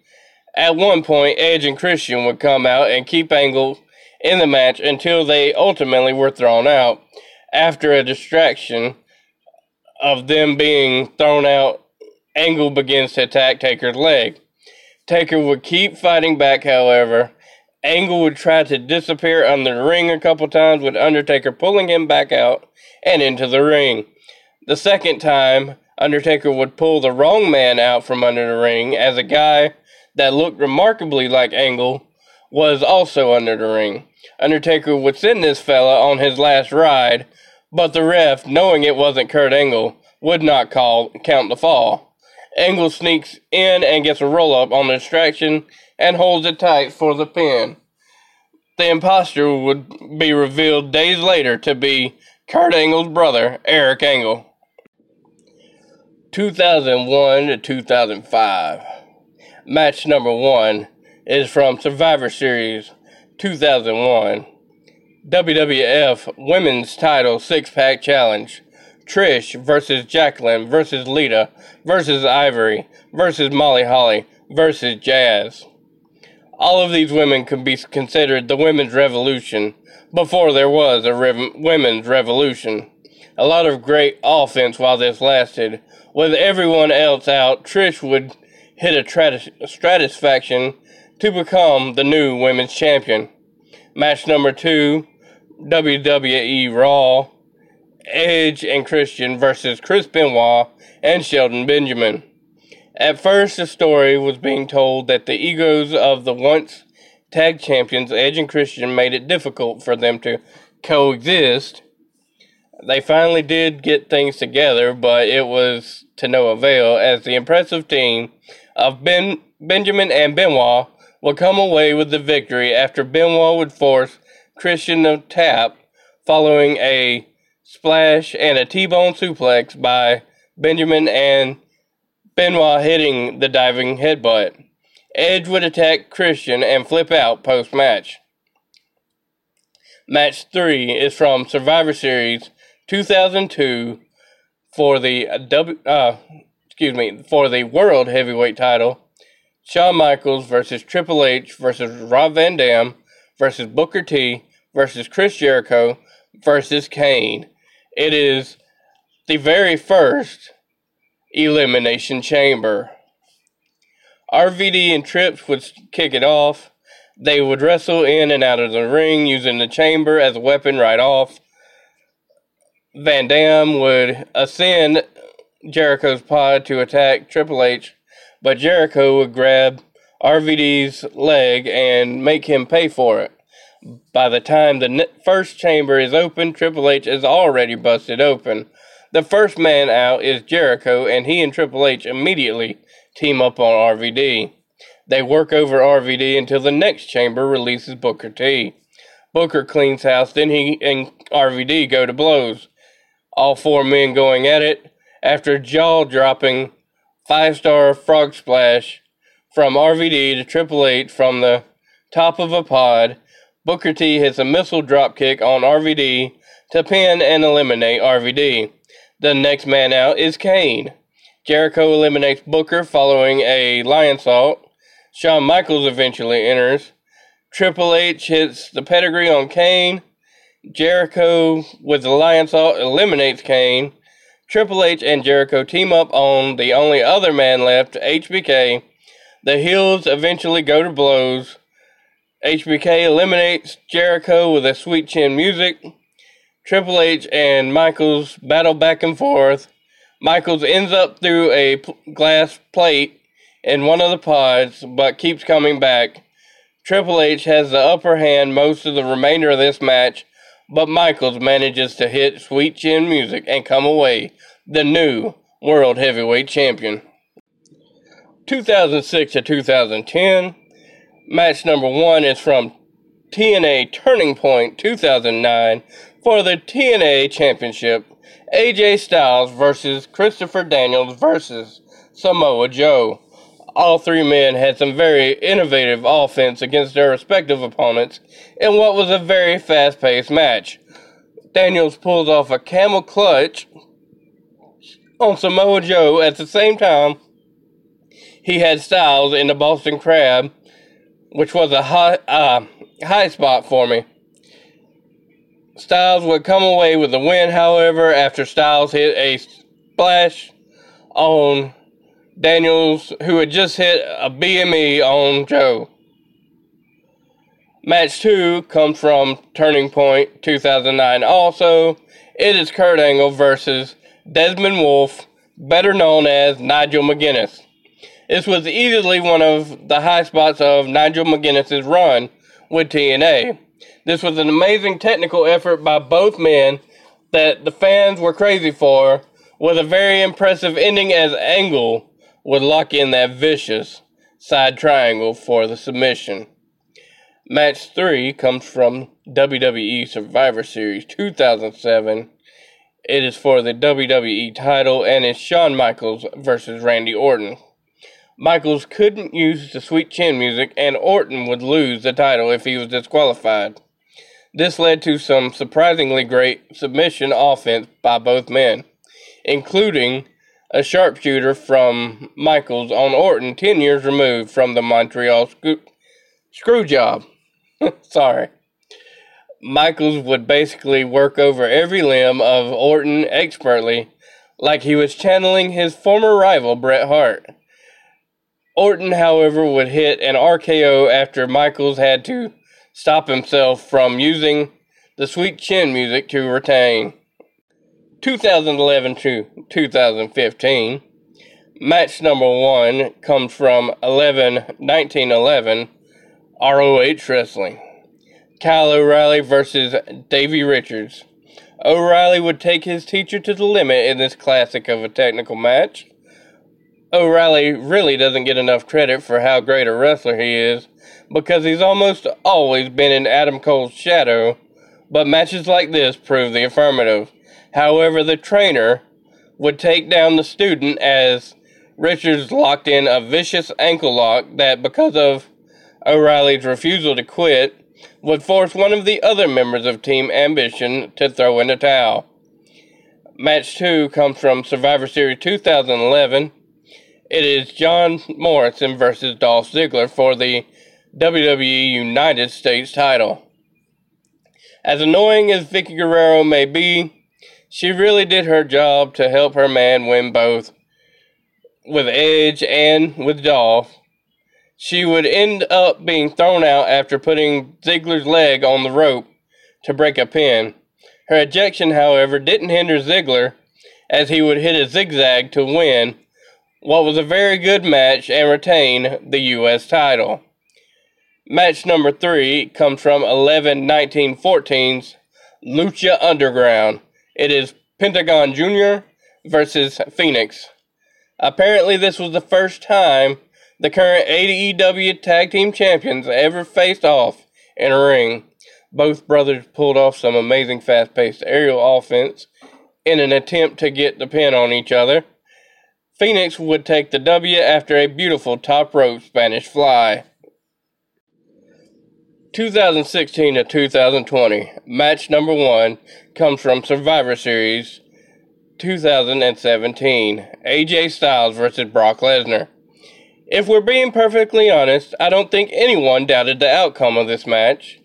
At one point, Edge and Christian would come out and keep Angle in the match until they ultimately were thrown out. After a distraction of them being thrown out, Angle begins to attack Taker's leg. Taker would keep fighting back, however. Angle would try to disappear under the ring a couple times, with Undertaker pulling him back out and into the ring. The second time, Undertaker would pull the wrong man out from under the ring, as a guy that looked remarkably like Angle was also under the ring. Undertaker would send this fella on his last ride, but the ref, knowing it wasn't Kurt Angle, would not call count the fall. Angle sneaks in and gets a roll up on the distraction and holds it tight for the pin. The impostor would be revealed days later to be Kurt Angle's brother, Eric Angle. 2001 to 2005. Match number one is from Survivor Series 2001. WWF Women's Title Six Pack Challenge. Trish versus Jacqueline versus Lita versus Ivory versus Molly Holly versus Jazz. All of these women could be considered the women's revolution before there was a rev- women's revolution. A lot of great offense while this lasted. With everyone else out, Trish would hit a stratus- Stratusfaction to become the new women's champion. Match number two WWE Raw Edge and Christian versus Chris Benoit and Shelton Benjamin. At first, the story was being told that the egos of the once tag champions, Edge and Christian, made it difficult for them to coexist. They finally did get things together, but it was to no avail, as the impressive team of Ben Benjamin and Benoit would come away with the victory after Benoit would force Christian to tap following a splash and a T-bone suplex by Benjamin and Benoit hitting the diving headbutt. Edge would attack Christian and flip out post match. Match 3 is from Survivor Series 2002 for the W uh, excuse me, for the World Heavyweight title. Shawn Michaels versus Triple H versus Rob Van Dam versus Booker T versus Chris Jericho versus Kane. It is the very first Elimination Chamber. RVD and Trips would kick it off. They would wrestle in and out of the ring using the chamber as a weapon right off. Van Dam would ascend Jericho's pod to attack Triple H, but Jericho would grab RVD's leg and make him pay for it. By the time the first chamber is open, Triple H is already busted open. The first man out is Jericho, and he and Triple H immediately team up on RVD. They work over RVD until the next chamber releases Booker T. Booker cleans house, then he and RVD go to blows. All four men going at it after jaw dropping five star frog splash from RVD to Triple H from the top of a pod. Booker T hits a missile drop kick on RVD to pin and eliminate RVD. The next man out is Kane. Jericho eliminates Booker following a Lionsault. Shawn Michaels eventually enters. Triple H hits the pedigree on Kane. Jericho with the Lionsault eliminates Kane. Triple H and Jericho team up on the only other man left, HBK. The heels eventually go to blows. HBK eliminates Jericho with a sweet chin music. Triple H and Michaels battle back and forth. Michaels ends up through a glass plate in one of the pods, but keeps coming back. Triple H has the upper hand most of the remainder of this match, but Michaels manages to hit sweet chin music and come away the new World Heavyweight Champion. 2006 to 2010, match number one is from TNA Turning Point 2009 for the TNA Championship. AJ Styles versus Christopher Daniels versus Samoa Joe. All three men had some very innovative offense against their respective opponents in what was a very fast paced match. Daniels pulls off a camel clutch on Samoa Joe at the same time he had Styles in the Boston Crab, which was a high, uh, high spot for me. Styles would come away with the win, however, after Styles hit a splash on Daniels, who had just hit a BME on Joe. Match 2 comes from Turning Point 2009 also. It is Kurt Angle versus Desmond Wolfe, better known as Nigel McGuinness. This was easily one of the high spots of Nigel McGuinness's run with TNA. This was an amazing technical effort by both men that the fans were crazy for, with a very impressive ending as Angle would lock in that vicious side triangle for the submission. Match 3 comes from WWE Survivor Series 2007. It is for the WWE title and it's Shawn Michaels versus Randy Orton. Michaels couldn't use the sweet chin music, and Orton would lose the title if he was disqualified. This led to some surprisingly great submission offense by both men, including a sharpshooter from Michaels on Orton 10 years removed from the Montreal screw, screw job. Sorry. Michaels would basically work over every limb of Orton expertly, like he was channeling his former rival Bret Hart. Orton, however, would hit an RKO after Michaels had to stop himself from using the sweet chin music to retain. 2011 to 2015. Match number one comes from 11 1911 ROH Wrestling. Kyle O'Reilly versus Davey Richards. O'Reilly would take his teacher to the limit in this classic of a technical match. O'Reilly really doesn't get enough credit for how great a wrestler he is because he's almost always been in Adam Cole's shadow, but matches like this prove the affirmative. However, the trainer would take down the student as Richards locked in a vicious ankle lock that, because of O'Reilly's refusal to quit, would force one of the other members of Team Ambition to throw in a towel. Match 2 comes from Survivor Series 2011 it is John Morrison versus Dolph Ziggler for the WWE United States title. As annoying as Vickie Guerrero may be, she really did her job to help her man win both with Edge and with Dolph. She would end up being thrown out after putting Ziggler's leg on the rope to break a pin. Her ejection, however, didn't hinder Ziggler as he would hit a zigzag to win what was a very good match and retain the U.S. title. Match number three comes from 11 1914's Lucha Underground. It is Pentagon Jr. versus Fenix. Apparently, this was the first time the current ADEW Tag Team Champions ever faced off in a ring. Both brothers pulled off some amazing fast paced aerial offense in an attempt to get the pin on each other. Fenix would take the W after a beautiful top rope Spanish fly. 2016 to 2020, match number one comes from Survivor Series 2017, AJ Styles versus Brock Lesnar. If we're being perfectly honest, I don't think anyone doubted the outcome of this match.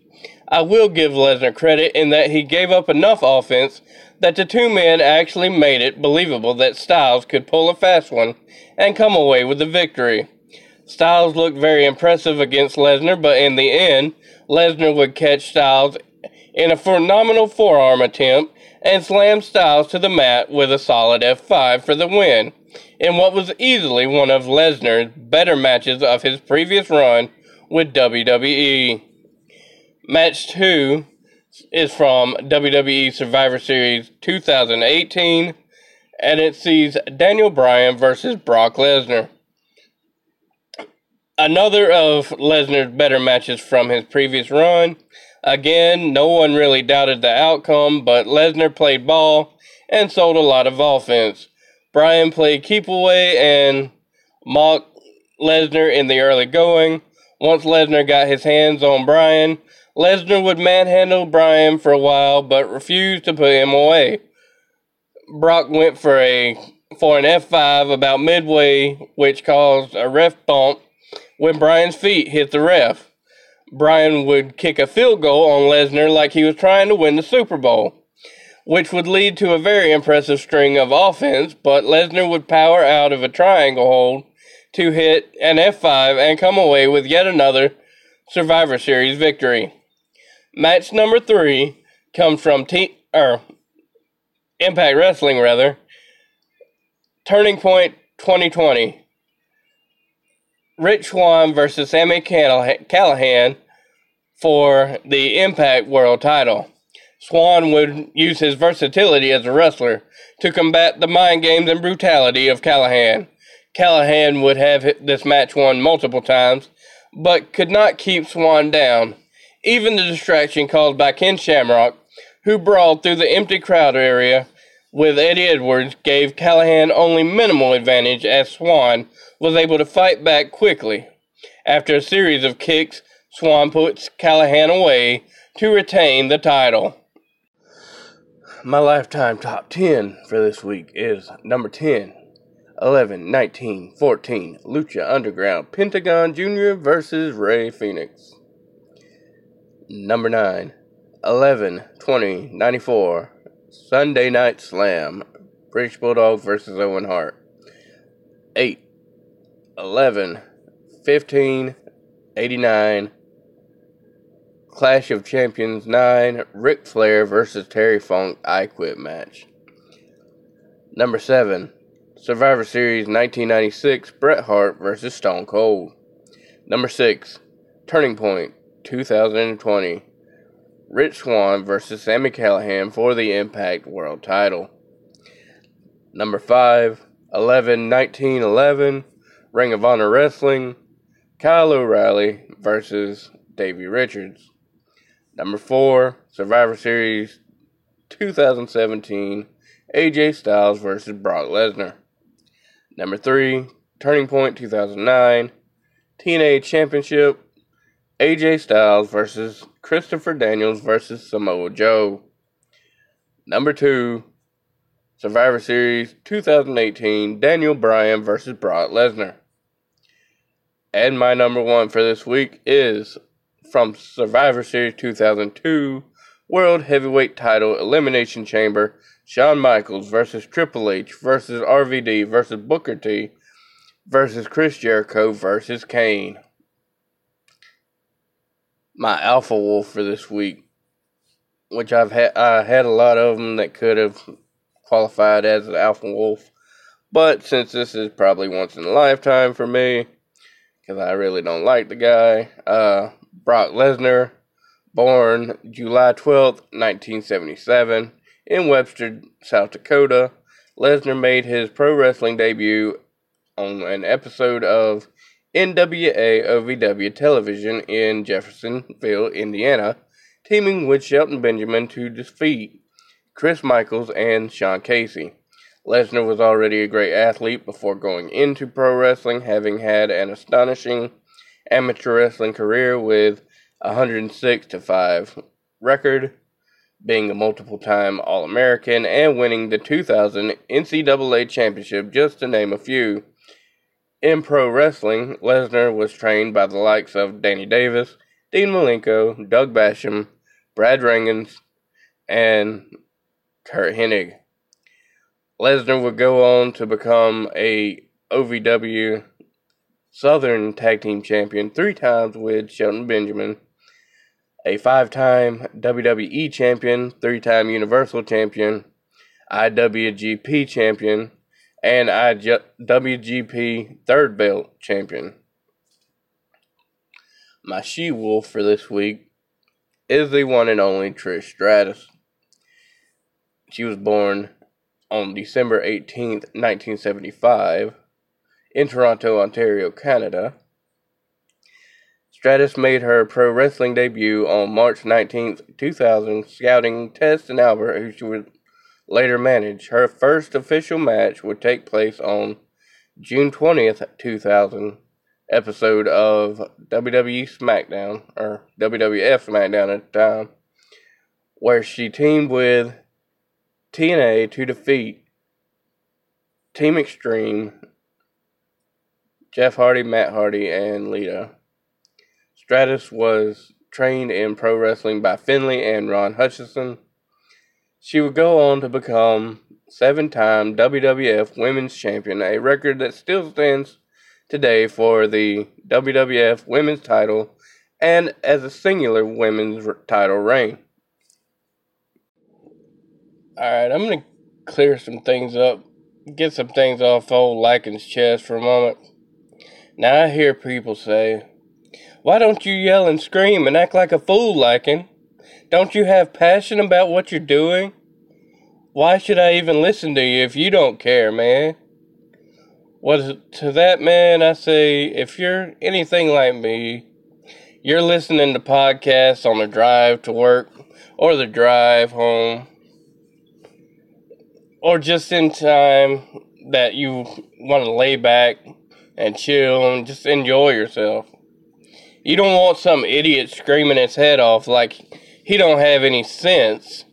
I will give Lesnar credit in that he gave up enough offense that the two men actually made it believable that Styles could pull a fast one and come away with the victory. Styles looked very impressive against Lesnar, but in the end, Lesnar would catch Styles in a phenomenal forearm attempt and slam Styles to the mat with a solid F5 for the win, in what was easily one of Lesnar's better matches of his previous run with WWE. Match 2 is from WWE Survivor Series 2018, and it sees Daniel Bryan versus Brock Lesnar. Another of Lesnar's better matches from his previous run. Again, no one really doubted the outcome, but Lesnar played ball and sold a lot of offense. Bryan played keep away and mocked Lesnar in the early going. Once Lesnar got his hands on Bryan, Lesnar would manhandle Bryan for a while, but refused to put him away. Brock went for a for an F5 about midway, which caused a ref bump when Bryan's feet hit the ref. Bryan would kick a field goal on Lesnar like he was trying to win the Super Bowl, which would lead to a very impressive string of offense, but Lesnar would power out of a triangle hold to hit an F5 and come away with yet another Survivor Series victory. Match number three comes from T or Impact Wrestling rather. Turning Point 2020. Rich Swann versus Sami Callihan for the Impact World title. Swann would use his versatility as a wrestler to combat the mind games and brutality of Callihan. Callihan would have this match won multiple times, but could not keep Swann down. Even the distraction caused by Ken Shamrock, who brawled through the empty crowd area, with Eddie Edwards gave Callihan only minimal advantage as Swann was able to fight back quickly. After a series of kicks, Swann puts Callihan away to retain the title. My lifetime top 10 for this week is number 10, 11, 19, 14, Lucha Underground, Pentagon Jr. versus Rey Fenix. Number 9, 11, 20, 94, Sunday Night Slam, British Bulldog versus Owen Hart. 8, 11, 15, 89, Clash of Champions 9, Ric Flair versus Terry Funk I Quit match. Number 7, Survivor Series 1996, Bret Hart versus Stone Cold. Number 6, Turning Point 2020, Rich Swann versus Sami Callihan for the Impact World title. Number 5, 11 1911, Ring of Honor Wrestling, Kyle O'Reilly versus Davey Richards. Number four, Survivor Series 2017, AJ Styles versus Brock Lesnar. Number three, Turning Point 2009, TNA Championship, AJ Styles versus Christopher Daniels versus Samoa Joe. Number two, Survivor Series 2018, Daniel Bryan versus Brock Lesnar. And my number one for this week is from Survivor Series 2002 World Heavyweight Title Elimination Chamber Shawn Michaels versus Triple H versus RVD versus Booker T versus Chris Jericho versus Kane. My Alpha Wolf for this week, which I've had, I had a lot of them that could have qualified as an Alpha Wolf, but since this is probably once in a lifetime for me, because I really don't like the guy, uh, Brock Lesnar, born July twelfth, 1977, in Webster, South Dakota. Lesnar made his pro wrestling debut on an episode of NWA OVW television in Jeffersonville, Indiana, teaming with Shelton Benjamin to defeat Chris Michaels and Sean Casey. Lesnar was already a great athlete before going into pro wrestling, having had an astonishing amateur wrestling career with 106 to 5 record, being a multiple time All American, and winning the 2000 NCAA Championship, just to name a few. In pro wrestling, Lesnar was trained by the likes of Danny Davis, Dean Malenko, Doug Basham, Brad Rheingans, and Curt Hennig. Lesnar would go on to become a OVW Southern Tag Team Champion three times with Shelton Benjamin, a five time WWE Champion, three time Universal Champion, IWGP Champion, and IWGP Third Belt Champion. My she wolf for this week is the one and only Trish Stratus. She was born on December 18th, 1975 in Toronto, Ontario, Canada. Stratus made her pro wrestling debut on March 19, 2000, scouting Test and Albert, who she would later manage. Her first official match would take place on June 20th, 2000, episode of WWE SmackDown, or WWF SmackDown at the time, where she teamed with T&A to defeat Team Extreme Jeff Hardy, Matt Hardy, and Lita. Stratus was trained in pro wrestling by Finlay and Ron Hutchison. She would go on to become seven time WWF Women's Champion, a record that still stands today for the WWF Women's title and as a singular women's title reign. Alright, I'm going to clear some things up, get some things off old Lycan's chest for a moment. Now I hear people say, Why don't you yell and scream and act like a fool, Lycan? Don't you have passion about what you're doing? Why should I even listen to you if you don't care, man? Well, to that man, I say, if you're anything like me, you're listening to podcasts on the drive to work or the drive home. or just in time that you want to lay back and chill and just enjoy yourself. You don't want some idiot screaming his head off like he don't have any sense.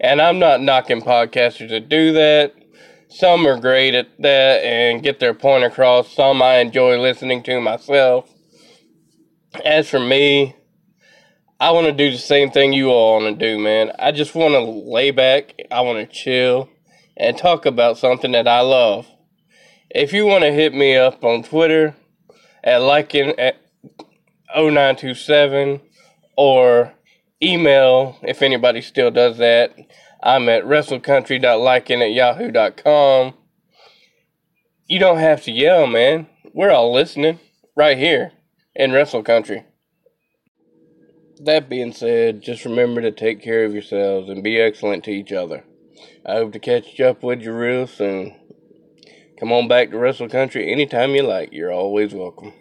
And I'm not knocking podcasters to do that. Some are great at that and get their point across. Some I enjoy listening to myself. As for me, I want to do the same thing you all want to do, man. I just want to lay back. I want to chill and talk about something that I love. If you want to hit me up on Twitter at liking at 0927 or email if anybody still does that. I'm at wrestlecountry.liking at yahoo.com. You don't have to yell, man. We're all listening right here in Wrestle Country. That being said, just remember to take care of yourselves and be excellent to each other. I hope to catch up with you real soon. Come on back to Wrestle Country anytime you like. You're always welcome.